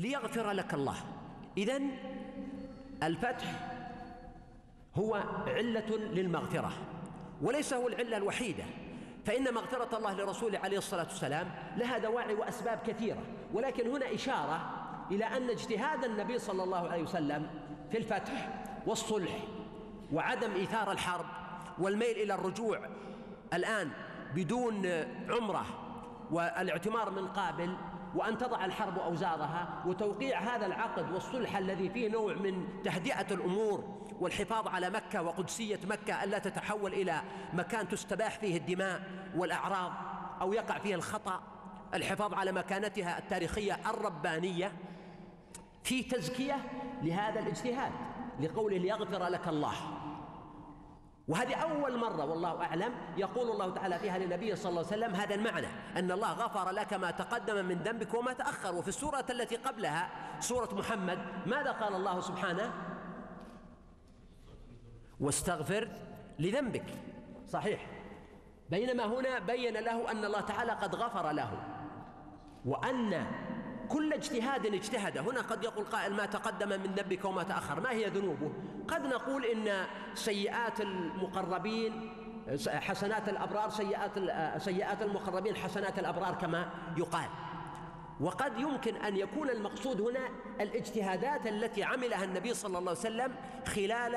ليغفر لك الله. إذا الفتح هو علة للمغفرة وليس هو العلة الوحيدة. فإن مغفرة الله لرسوله عليه الصلاة والسلام لها دواعي وأسباب كثيرة ولكن هنا إشارة إلى أن اجتهاد النبي صلى الله عليه وسلم في الفتح والصلح وعدم إيثار الحرب والميل إلى الرجوع الآن بدون عمرة والإعتمار من قابل وأن تضع الحرب أوزارها وتوقيع هذا العقد والصلح الذي فيه نوع من تهدئة الأمور والحفاظ على مكة وقدسية مكة ألا تتحول إلى مكان تستباح فيه الدماء والأعراض أو يقع فيه الخطأ. الحفاظ على مكانتها التاريخية الربانية في تزكية لهذا الاجتهاد لقوله ليغفر لك الله. وهذه أول مرة والله أعلم يقول الله تعالى فيها للنبي صلى الله عليه وسلم هذا المعنى أن الله غفر لك ما تقدم من ذنبك وما تأخر. وفي السورة التي قبلها سورة محمد ماذا قال الله سبحانه؟ واستغفر لذنبك. صحيح. بينما هنا بين له أن الله تعالى قد غفر له وأن كل اجتهاد اجتهد. هنا قد يقول قائل ما تقدم من ذنبك وما تأخر. ما هي ذنوبه؟ قد نقول إن سيئات المقربين حسنات الأبرار سيئات سيئات المقربين حسنات الأبرار كما يقال. وقد يمكن أن يكون المقصود هنا الاجتهادات التي عملها النبي صلى الله عليه وسلم خلال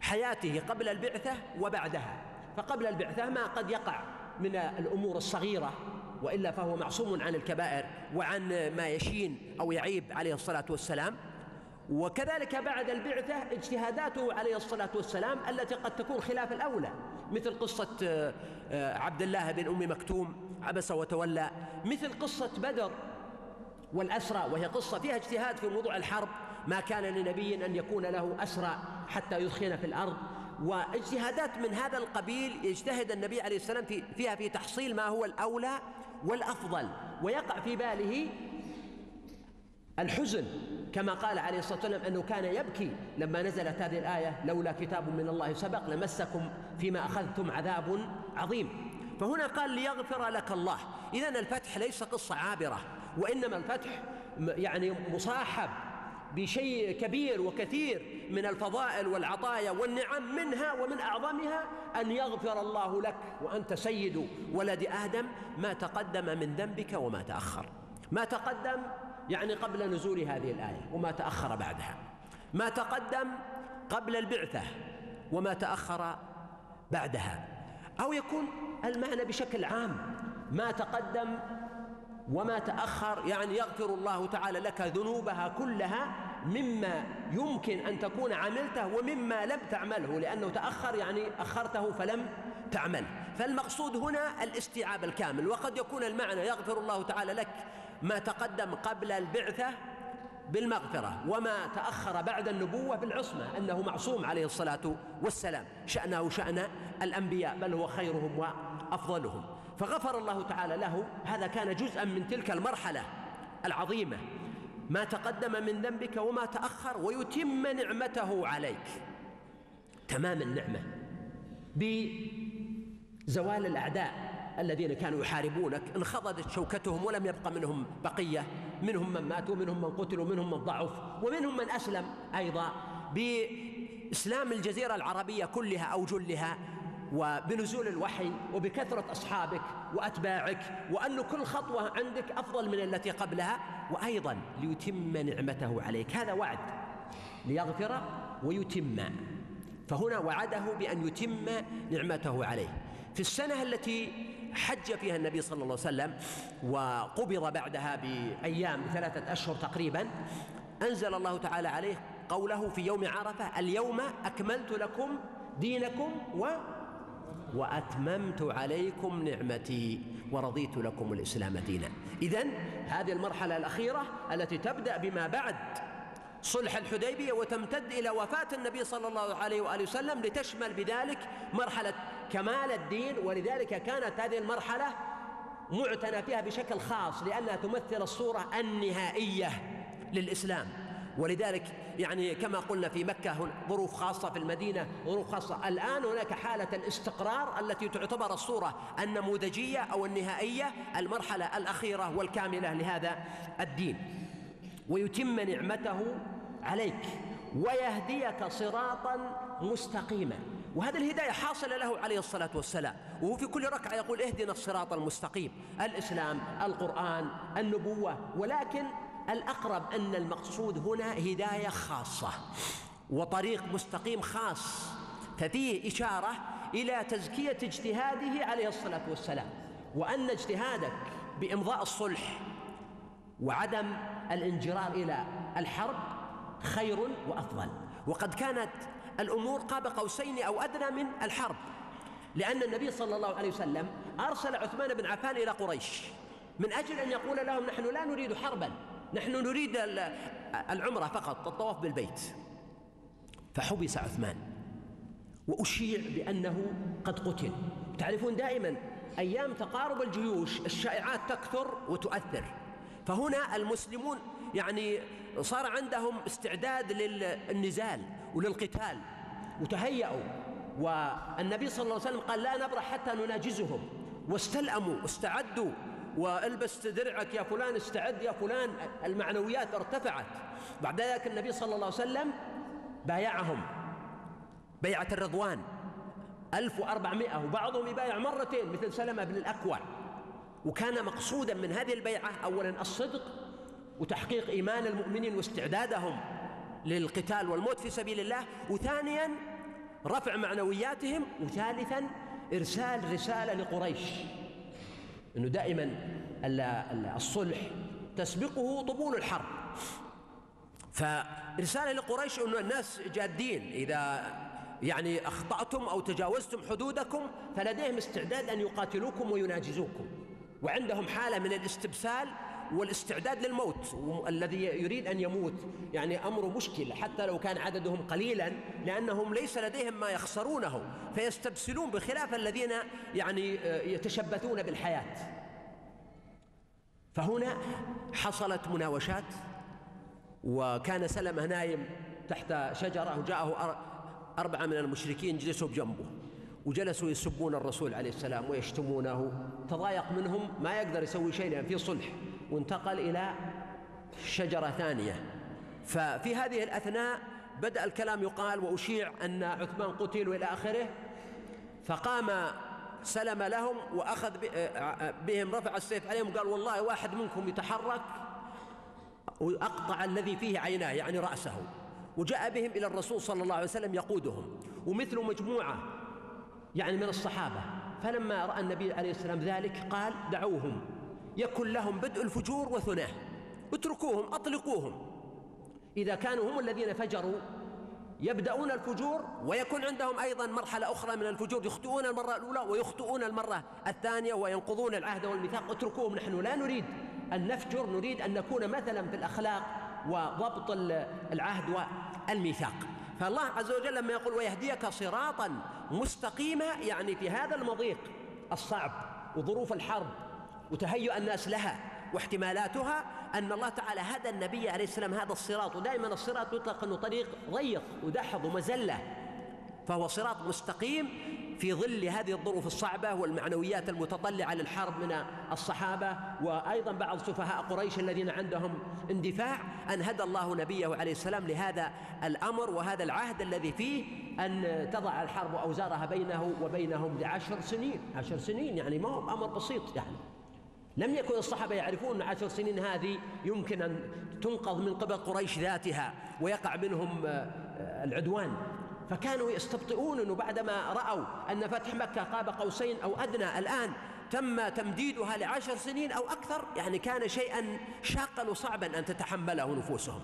حياته قبل البعثة وبعدها. فقبل البعثة ما قد يقع من الأمور الصغيرة وإلا فهو معصوم عن الكبائر وعن ما يشين أو يعيب عليه الصلاة والسلام. وكذلك بعد البعثة اجتهاداته عليه الصلاة والسلام التي قد تكون خلاف الأولى مثل قصة آه، عبد الله بن أم مكتوم عبس وتولى مثل قصة بدر والأسرى وهي قصة فيها اجتهاد في موضوع الحرب ما كان لنبي أن يكون له أسرى حتى يثخن في الأرض. واجتهادات من هذا القبيل يجتهد النبي عليه السلام في فيها في تحصيل ما هو الأولى والأفضل ويقع في باله الحزن كما قال عليه الصلاة والسلام أنه كان يبكي لما نزلت هذه الآية لولا كتاب من الله سبق لمسكم فيما أخذتم عذاب عظيم. فهنا قال ليغفر لك الله. إذا الفتح ليس قصة عابرة وإنما الفتح يعني مصاحب بشيء كبير وكثير من الفضائل والعطايا والنعم منها ومن أعظمها أن يغفر الله لك وأنت سيد ولد آدم ما تقدم من ذنبك وما تأخر. ما تقدم يعني قبل نزول هذه الآية وما تأخر بعدها. ما تقدم قبل البعثة وما تأخر بعدها. أو يكون المعنى بشكل عام ما تقدم وما تأخر يعني يغفر الله تعالى لك ذنوبها كلها مما يمكن أن تكون عملته ومما لم تعمله لأنه تأخر يعني أخرته فلم تعمل. فالمقصود هنا الاستيعاب الكامل وقد يكون المعنى يغفر الله تعالى لك ما تقدم قبل البعثة بالمغفرة وما تأخر بعد النبوة بالعصمة أنه معصوم عليه الصلاة والسلام. شأنه شأن الأنبياء بل هو خيرهم وأفضلهم. فغفر الله تعالى له هذا كان جزءا من تلك المرحلة العظيمة. ما تقدم من ذنبك وما تأخر ويتم نعمته عليك. تمام النعمة. بزوال الأعداء الذين كانوا يحاربونك انخضت شوكتهم ولم يبق منهم بقية منهم من مات ومنهم من قتل ومنهم من ضعف ومنهم من أسلم أيضا بإسلام الجزيرة العربية كلها أو جلها وبنزول الوحي وبكثرة أصحابك وأتباعك وأن كل خطوة عندك أفضل من التي قبلها وأيضا ليتم نعمته عليك. هذا وعد ليغفر ويتم. فهنا وعده بأن يتم نعمته عليه. في السنة التي حج فيها النبي صلى الله عليه وسلم وقبض بعدها بأيام بثلاثة أشهر تقريبا. أنزل الله تعالى عليه قوله في يوم عرفة اليوم أكملت لكم دينكم و وأتممت عليكم نعمتي ورضيت لكم الإسلام دينا. إذا هذه المرحلة الأخيرة التي تبدأ بما بعد صلح الحديبية وتمتد إلى وفاة النبي صلى الله عليه وآله وسلم لتشمل بذلك مرحلة كمال الدين ولذلك كانت هذه المرحلة معتنى فيها بشكل خاص لأنها تمثل الصورة النهائية للإسلام. ولذلك يعني كما قلنا في مكة ظروف خاصة في المدينة ظروف خاصة. الآن هناك حالة الاستقرار التي تعتبر الصورة النموذجية أو النهائية المرحلة الأخيرة والكاملة لهذا الدين. ويتم نعمته عليك ويهديك صراطا مستقيما. وهذه الهداية حاصلة له عليه الصلاة والسلام. وهو في كل ركعة يقول اهدنا الصراط المستقيم. الإسلام القرآن النبوة. ولكن الأقرب أن المقصود هنا هداية خاصة وطريق مستقيم خاص ففيه إشارة إلى تزكية اجتهاده عليه الصلاة والسلام. وأن اجتهادك بإمضاء الصلح وعدم الانجرار إلى الحرب خير وأفضل. وقد كانت الأمور قاب قوسين أو أدنى من الحرب لأن النبي صلى الله عليه وسلم أرسل عثمان بن عفان إلى قريش من أجل أن يقول لهم نحن لا نريد حربا نحن نريد العمرة فقط الطواف بالبيت. فحبس عثمان وأشيع بأنه قد قتل. تعرفون دائما أيام تقارب الجيوش الشائعات تكثر وتؤثر. فهنا المسلمون يعني صار عندهم استعداد للنزال وللقتال وتهيأوا. والنبي صلى الله عليه وسلم قال لا نبرح حتى نناجزهم. واستلأموا واستعدوا. والبس درعك يا فلان استعد يا فلان. المعنويات ارتفعت. بعد ذلك النبي صلى الله عليه وسلم بايعهم. بيعة الرضوان. 1400 وبعضهم يبايع مرتين مثل سلمة بن الأكوع. وكان مقصودا من هذه البيعة أولا الصدق وتحقيق إيمان المؤمنين واستعدادهم للقتال والموت في سبيل الله وثانيا رفع معنوياتهم وثالثا إرسال رسالة لقريش أنه دائما الصلح تسبقه طبول الحرب. فرسالة لقريش أنه الناس جادين إذا يعني أخطأتم أو تجاوزتم حدودكم فلديهم استعداد أن يقاتلوكم ويناجزوكم. وعندهم حالة من الاستبسال والاستعداد للموت الذي يريد أن يموت. يعني أمر مشكل حتى لو كان عددهم قليلا لأنهم ليس لديهم ما يخسرونه فيستبسلون بخلاف الذين يعني آه، يتشبثون بالحياة. فهنا حصلت مناوشات وكان سلمة نايم تحت شجرة وجاءه أربعة من المشركين جلسوا بجنبه. وجلسوا يسبون الرسول عليه السلام ويشتمونه. تضايق منهم ما يقدر يسوي شيء لأن في صلح. وانتقل إلى شجرة ثانية. ففي هذه الأثناء بدأ الكلام يقال وأشيع أن عثمان قتل وإلى آخره. فقام سلم لهم وأخذ بهم رفع السيف عليهم وقال والله واحد منكم يتحرك وأقطع الذي فيه عيناه يعني رأسه. وجاء بهم إلى الرسول صلى الله عليه وسلم يقودهم. ومثل مجموعة يعني من الصحابة. فلما رأى النبي عليه السلام ذلك قال دعوهم يكن لهم بدء الفجور وثناه اتركوهم أطلقوهم. إذا كانوا هم الذين فجروا يبدأون الفجور ويكون عندهم أيضا مرحلة أخرى من الفجور يخطئون المرة الأولى ويخطئون المرة الثانية وينقضون العهد والميثاق. اتركوهم نحن لا نريد أن نفجر نريد أن نكون مثلا في الأخلاق وضبط العهد والميثاق. فالله عز وجل لما يقول ويهديك صراطا مستقيما يعني في هذا المضيق الصعب وظروف الحرب وتهيؤ الناس لها واحتمالاتها أن الله تعالى هدى النبي عليه السلام هذا الصراط. ودائما الصراط يطلق أنه طريق ضيق ودحض ومزلة فهو صراط مستقيم في ظل هذه الظروف الصعبة والمعنويات المتطلعة للحرب من الصحابة وأيضا بعض سفهاء قريش الذين عندهم اندفاع أن هدى الله نبيه عليه السلام لهذا الأمر وهذا العهد الذي فيه أن تضع الحرب أوزارها بينه وبينهم لعشر سنين. عشر سنين يعني ما هو أمر بسيط يعني. لم يكن الصحابة يعرفون أن عشر سنين هذه يمكن أن تنقض من قبل قريش ذاتها ويقع منهم آه، العدوان. فكانوا يستبطئون أنه بعدما رأوا أن فتح مكة قاب قوسين أو أدنى الآن تم تمديدها لعشر سنين أو أكثر يعني كان شيئا شاقا وصعبا أن تتحمله نفوسهم.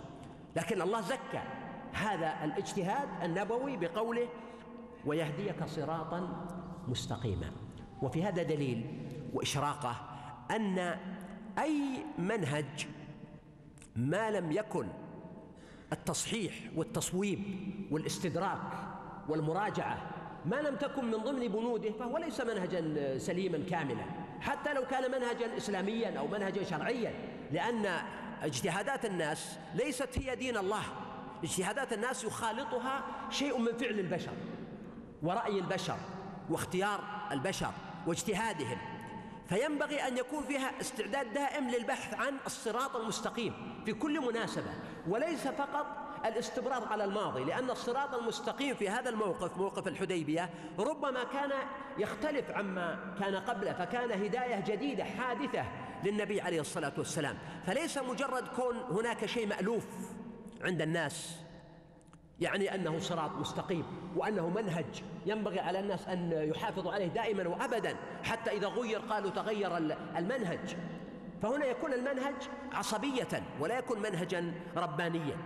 لكن الله زكى هذا الاجتهاد النبوي بقوله ويهديك صراطا مستقيما. وفي هذا دليل وإشراقة أن أي منهج ما لم يكن التصحيح والتصويب والاستدراك والمراجعة ما لم تكن من ضمن بنوده فهو ليس منهجا سليما كاملا. حتى لو كان منهجا إسلاميا أو منهجا شرعيا لأن اجتهادات الناس ليست هي دين الله. اجتهادات الناس يخالطها شيء من فعل البشر ورأي البشر واختيار البشر واجتهادهم. فينبغي أن يكون فيها استعداد دائم للبحث عن الصراط المستقيم في كل مناسبة وليس فقط الاستمرار على الماضي لأن الصراط المستقيم في هذا الموقف موقف الحديبية ربما كان يختلف عما كان قبله فكان هداية جديدة حادثة للنبي عليه الصلاة والسلام. فليس مجرد كون هناك شيء مألوف عند الناس يعني أنه صراط مستقيم وأنه منهج ينبغي على الناس أن يحافظوا عليه دائما وأبدا حتى إذا غير قالوا تغير المنهج. فهنا يكون المنهج عصبية ولا يكون منهجا ربانيا.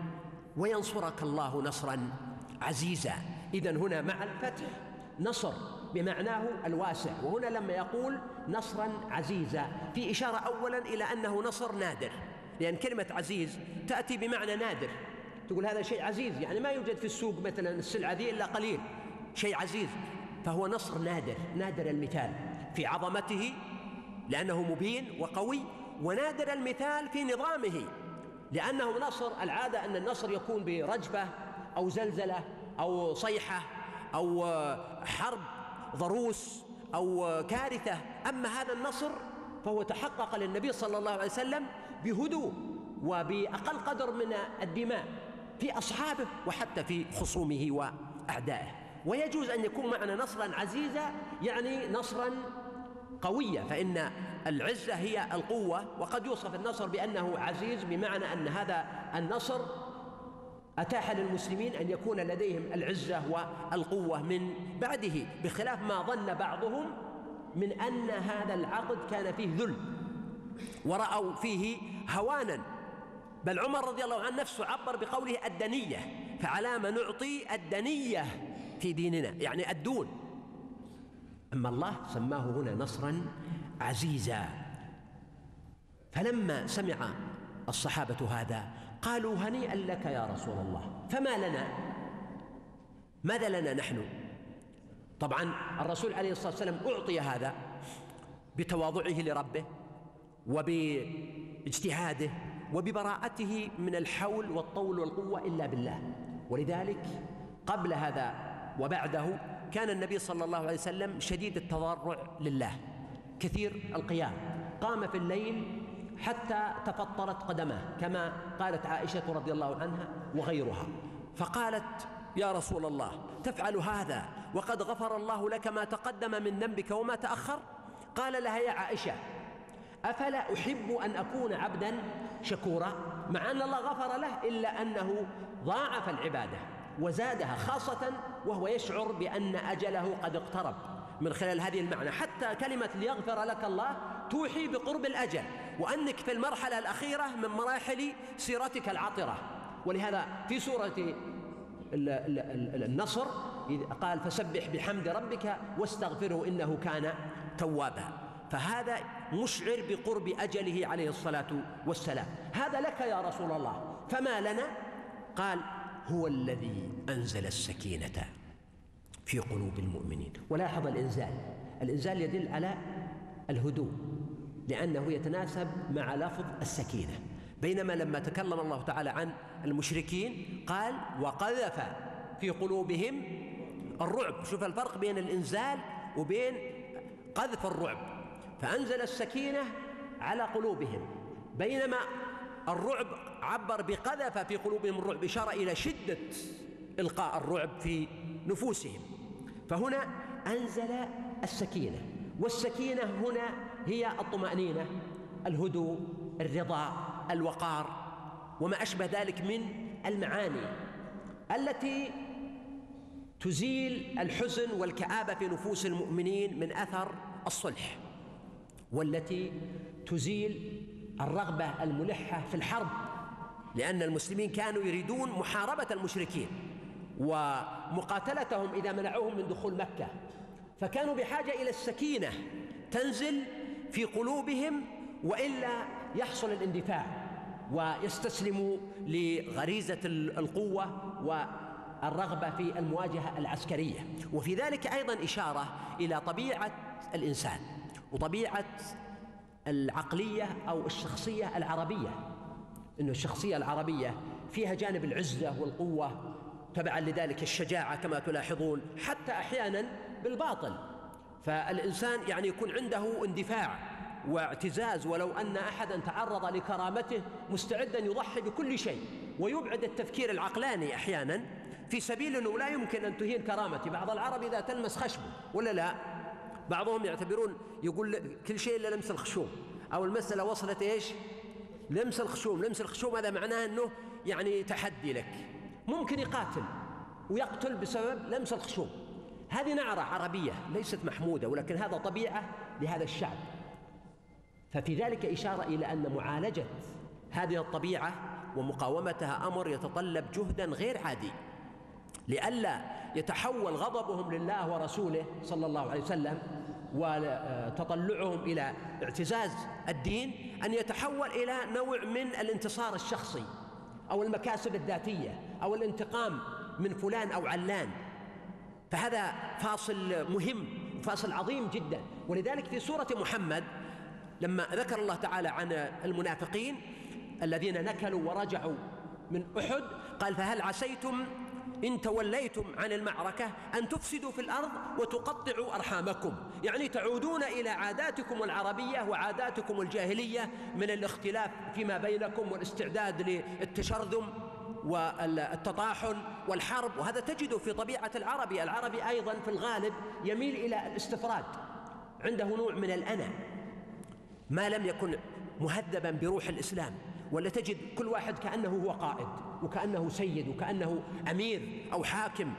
وينصرك الله نصرا عزيزا. اذا هنا مع الفتح نصر بمعناه الواسع. وهنا لما يقول نصرا عزيزا في إشارة اولا إلى أنه نصر نادر. لأن كلمة عزيز تأتي بمعنى نادر. تقول هذا شيء عزيز. يعني ما يوجد في السوق مثلا السلعة ذي إلا قليل. شيء عزيز. فهو نصر نادر نادر المثال في عظمته لأنه مبين وقوي ونادر المثال في نظامه لأنه نصر العادة أن النصر يكون برجفة أو زلزلة أو صيحة أو حرب ضروس أو كارثة. أما هذا النصر فهو تحقق للنبي صلى الله عليه وسلم بهدوء وبأقل قدر من الدماء. في أصحابه وحتى في خصومه وأعدائه. ويجوز أن يكون معنا نصرا عزيزا يعني نصرا قوية فإن العزة هي القوة وقد يوصف النصر بأنه عزيز بمعنى أن هذا النصر أتاح للمسلمين أن يكون لديهم العزة والقوة من بعده بخلاف ما ظن بعضهم من أن هذا العقد كان فيه ذل ورأوا فيه هوانا. بل عمر رضي الله عنه نفسه عبر بقوله الدنية. فعلى ما نعطي الدنية في ديننا يعني الدون. أما الله سماه هنا نصرا عزيزا. فلما سمع الصحابة هذا قالوا هنيئا لك يا رسول الله فما لنا؟ ماذا لنا نحن؟ طبعا الرسول عليه الصلاة والسلام أعطي هذا بتواضعه لربه وباجتهاده. وببراءته من الحول والطول والقوة إلا بالله. ولذلك قبل هذا وبعده كان النبي صلى الله عليه وسلم شديد التضرع لله. كثير القيام. قام في الليل حتى تفطرت قدماه كما قالت عائشة رضي الله عنها وغيرها. فقالت يا رسول الله تفعل هذا وقد غفر الله لك ما تقدم من ذنبك وما تأخر؟ قال لها يا عائشة أفلا أحب أن أكون عبدا شكورا؟ مع أن الله غفر له إلا أنه ضاعف العبادة وزادها خاصة وهو يشعر بأن أجله قد اقترب. من خلال هذه المعنى حتى كلمة ليغفر لك الله توحي بقرب الأجل وأنك في المرحلة الأخيرة من مراحل سيرتك العطرة. ولهذا في سورة النصر قال فسبح بحمد ربك واستغفره إنه كان توابا. فهذا مشعر بقرب أجله عليه الصلاة والسلام. هذا لك يا رسول الله. فما لنا؟ قال هو الذي أنزل السكينة في قلوب المؤمنين. ولاحظ الإنزال. الإنزال يدل على الهدوء لأنه يتناسب مع لفظ السكينة. بينما لما تكلم الله تعالى عن المشركين قال وقذف في قلوبهم الرعب. شوف الفرق بين الإنزال وبين قذف الرعب. فأنزل السكينة على قلوبهم. بينما الرعب عبر بقذف في قلوبهم الرعب إشارة إلى شدة إلقاء الرعب في نفوسهم. فهنا أنزل السكينة والسكينة هنا هي الطمأنينة الهدوء الرضا الوقار وما أشبه ذلك من المعاني التي تزيل الحزن والكآبة في نفوس المؤمنين من أثر الصلح. والتي تزيل الرغبة الملحة في الحرب لأن المسلمين كانوا يريدون محاربة المشركين ومقاتلتهم إذا منعوهم من دخول مكة. فكانوا بحاجة إلى السكينة تنزل في قلوبهم وإلا يحصل الاندفاع ويستسلموا لغريزة القوة والرغبة في المواجهة العسكرية. وفي ذلك أيضا إشارة إلى طبيعة الإنسان. وطبيعة العقلية أو الشخصية العربية أن الشخصية العربية فيها جانب العزة والقوة تبعا لذلك الشجاعة كما تلاحظون حتى أحيانا بالباطل. فالإنسان يعني يكون عنده اندفاع واعتزاز ولو أن أحدا تعرض لكرامته مستعدا يضحي بكل شيء ويبعد التفكير العقلاني أحيانا في سبيل أنه لا يمكن أن تهين كرامتي بعض العرب إذا تلمس خشبه ولا لا؟ بعضهم يعتبرون يقول كل شيء إلا لمس الخشوم. أو المسألة وصلت إيش؟ لمس الخشوم. لمس الخشوم هذا معناه أنه يعني تحدي لك. ممكن يقاتل ويقتل بسبب لمس الخشوم. هذه نعرة عربية ليست محمودة ولكن هذا طبيعة لهذا الشعب. ففي ذلك إشارة إلى أن معالجة هذه الطبيعة ومقاومتها أمر يتطلب جهدا غير عادي. لئلا يتحول غضبهم لله ورسوله صلى الله عليه وسلم وتطلعهم إلى اعتزاز الدين أن يتحول إلى نوع من الانتصار الشخصي أو المكاسب الذاتية أو الانتقام من فلان أو علان. فهذا فاصل مهم فاصل عظيم جدا. ولذلك في سورة محمد لما ذكر الله تعالى عن المنافقين الذين نكلوا ورجعوا من أحد قال فهل عسيتم إن توليتم عن المعركة أن تفسدوا في الأرض وتقطعوا أرحامكم. يعني تعودون إلى عاداتكم العربية وعاداتكم الجاهلية من الاختلاف فيما بينكم والاستعداد للتشرذم والتطاحن والحرب. وهذا تجده في طبيعة العربي العربي أيضا في الغالب يميل إلى الاستفراد. عنده نوع من الأنا. ما لم يكن مهذبا بروح الإسلام. ولا تجد كل واحد كأنه هو قائد وكأنه سيد وكأنه أمير أو حاكم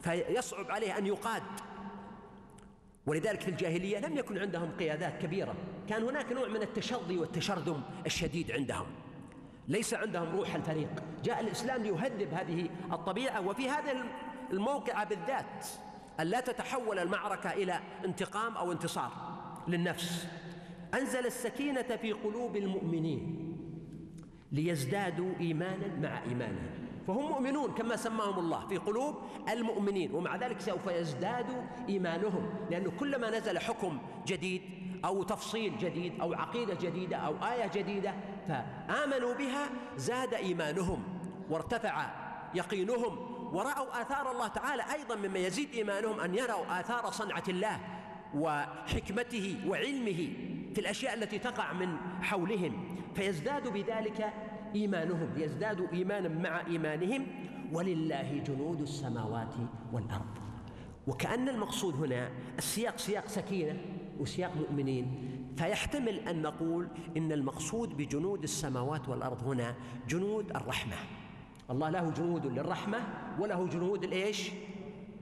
فيصعب عليه أن يقاد. ولذلك في الجاهلية لم يكن عندهم قيادات كبيرة كان هناك نوع من التشظي والتشرذم الشديد عندهم. ليس عندهم روح الفريق. جاء الإسلام ليهذب هذه الطبيعة وفي هذا الموقع بالذات أن لا تتحول المعركة إلى انتقام أو انتصار للنفس. أنزل السكينة في قلوب المؤمنين. ليزدادوا إيمانا مع إيمانهم فهم مؤمنون كما سماهم الله في قلوب المؤمنين ومع ذلك سوف يزداد إيمانهم لأنه كلما نزل حكم جديد أو تفصيل جديد أو عقيدة جديدة أو آية جديدة فآمنوا بها زاد إيمانهم وارتفع يقينهم ورأوا آثار الله تعالى أيضا مما يزيد إيمانهم أن يروا آثار صنعة الله وحكمته وعلمه. في الأشياء التي تقع من حولهم فيزداد بذلك إيمانهم يزداد إيمانا مع إيمانهم ولله جنود السماوات والأرض. وكأن المقصود هنا السياق سياق سكينة وسياق مؤمنين فيحتمل أن نقول إن المقصود بجنود السماوات والأرض هنا جنود الرحمة. الله له جنود للرحمة وله جنود الإيش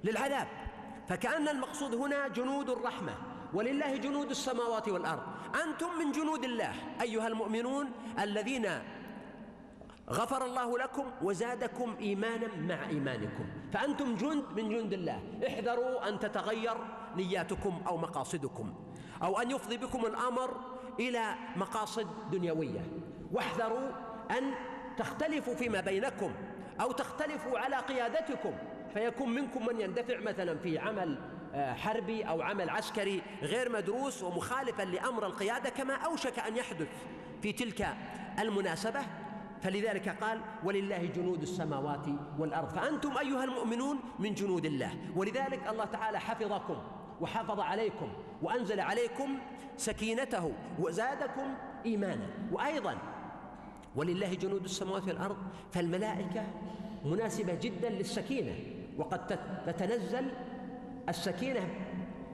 للعذاب. فكأن المقصود هنا جنود الرحمة. ولله جنود السماوات والأرض. أنتم من جنود الله. أيها المؤمنون الذين غفر الله لكم وزادكم إيمانا مع إيمانكم. فأنتم جند من جند الله. احذروا أن تتغير نياتكم أو مقاصدكم أو أن يفضي بكم الأمر إلى مقاصد دنيوية. واحذروا أن تختلفوا فيما بينكم أو تختلفوا على قيادتكم. فيكون منكم من يندفع مثلا في عمل حربي أو عمل عسكري غير مدروس ومخالفا لأمر القيادة كما أوشك أن يحدث في تلك المناسبة. فلذلك قال ولله جنود السماوات والأرض. فأنتم أيها المؤمنون من جنود الله. ولذلك الله تعالى حفظكم وحافظ عليكم وأنزل عليكم سكينته وزادكم إيمانا. وأيضا ولله جنود السماوات والأرض. فالملائكة مناسبة جدا للسكينة وقد تتنزل السكينة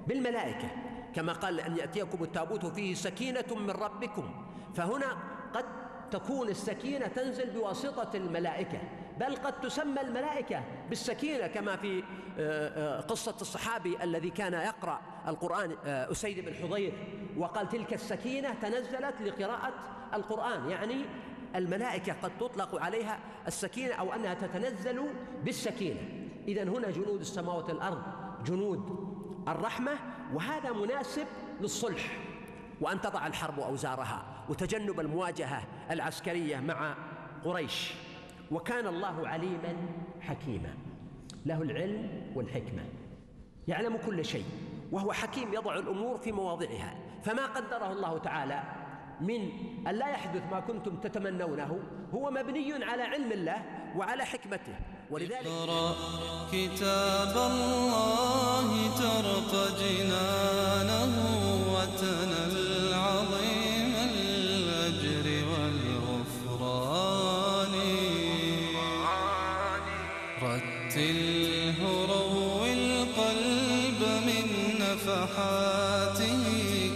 بالملائكة كما قال أن يأتيكم التابوت فيه سكينة من ربكم. فهنا قد تكون السكينة تنزل بواسطة الملائكة بل قد تسمى الملائكة بالسكينة كما في آه، آه، قصة الصحابي الذي كان يقرأ القرآن آه، أسيد بن حضير. وقال تلك السكينة تنزلت لقراءة القرآن يعني الملائكة قد تطلق عليها السكينة أو أنها تتنزل بالسكينة. إذا هنا جنود السماوات والأرض جنود الرحمة وهذا مناسب للصلح. وأن تضع الحرب أوزارها وتجنب المواجهة العسكرية مع قريش. وكان الله عليما حكيما. له العلم والحكمة. يعلم كل شيء وهو حكيم يضع الأمور في مواضعها. فما قدره الله تعالى من أن لا يحدث ما كنتم تتمنونه هو مبني على علم الله وعلى حكمته. ولذلك اقرأ كتاب الله ترق جنانه وتنل عظيم الأجر والغفران. رتله روي القلب من نفحاته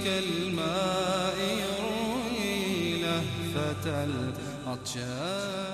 كالماء يروي لهفة العطشان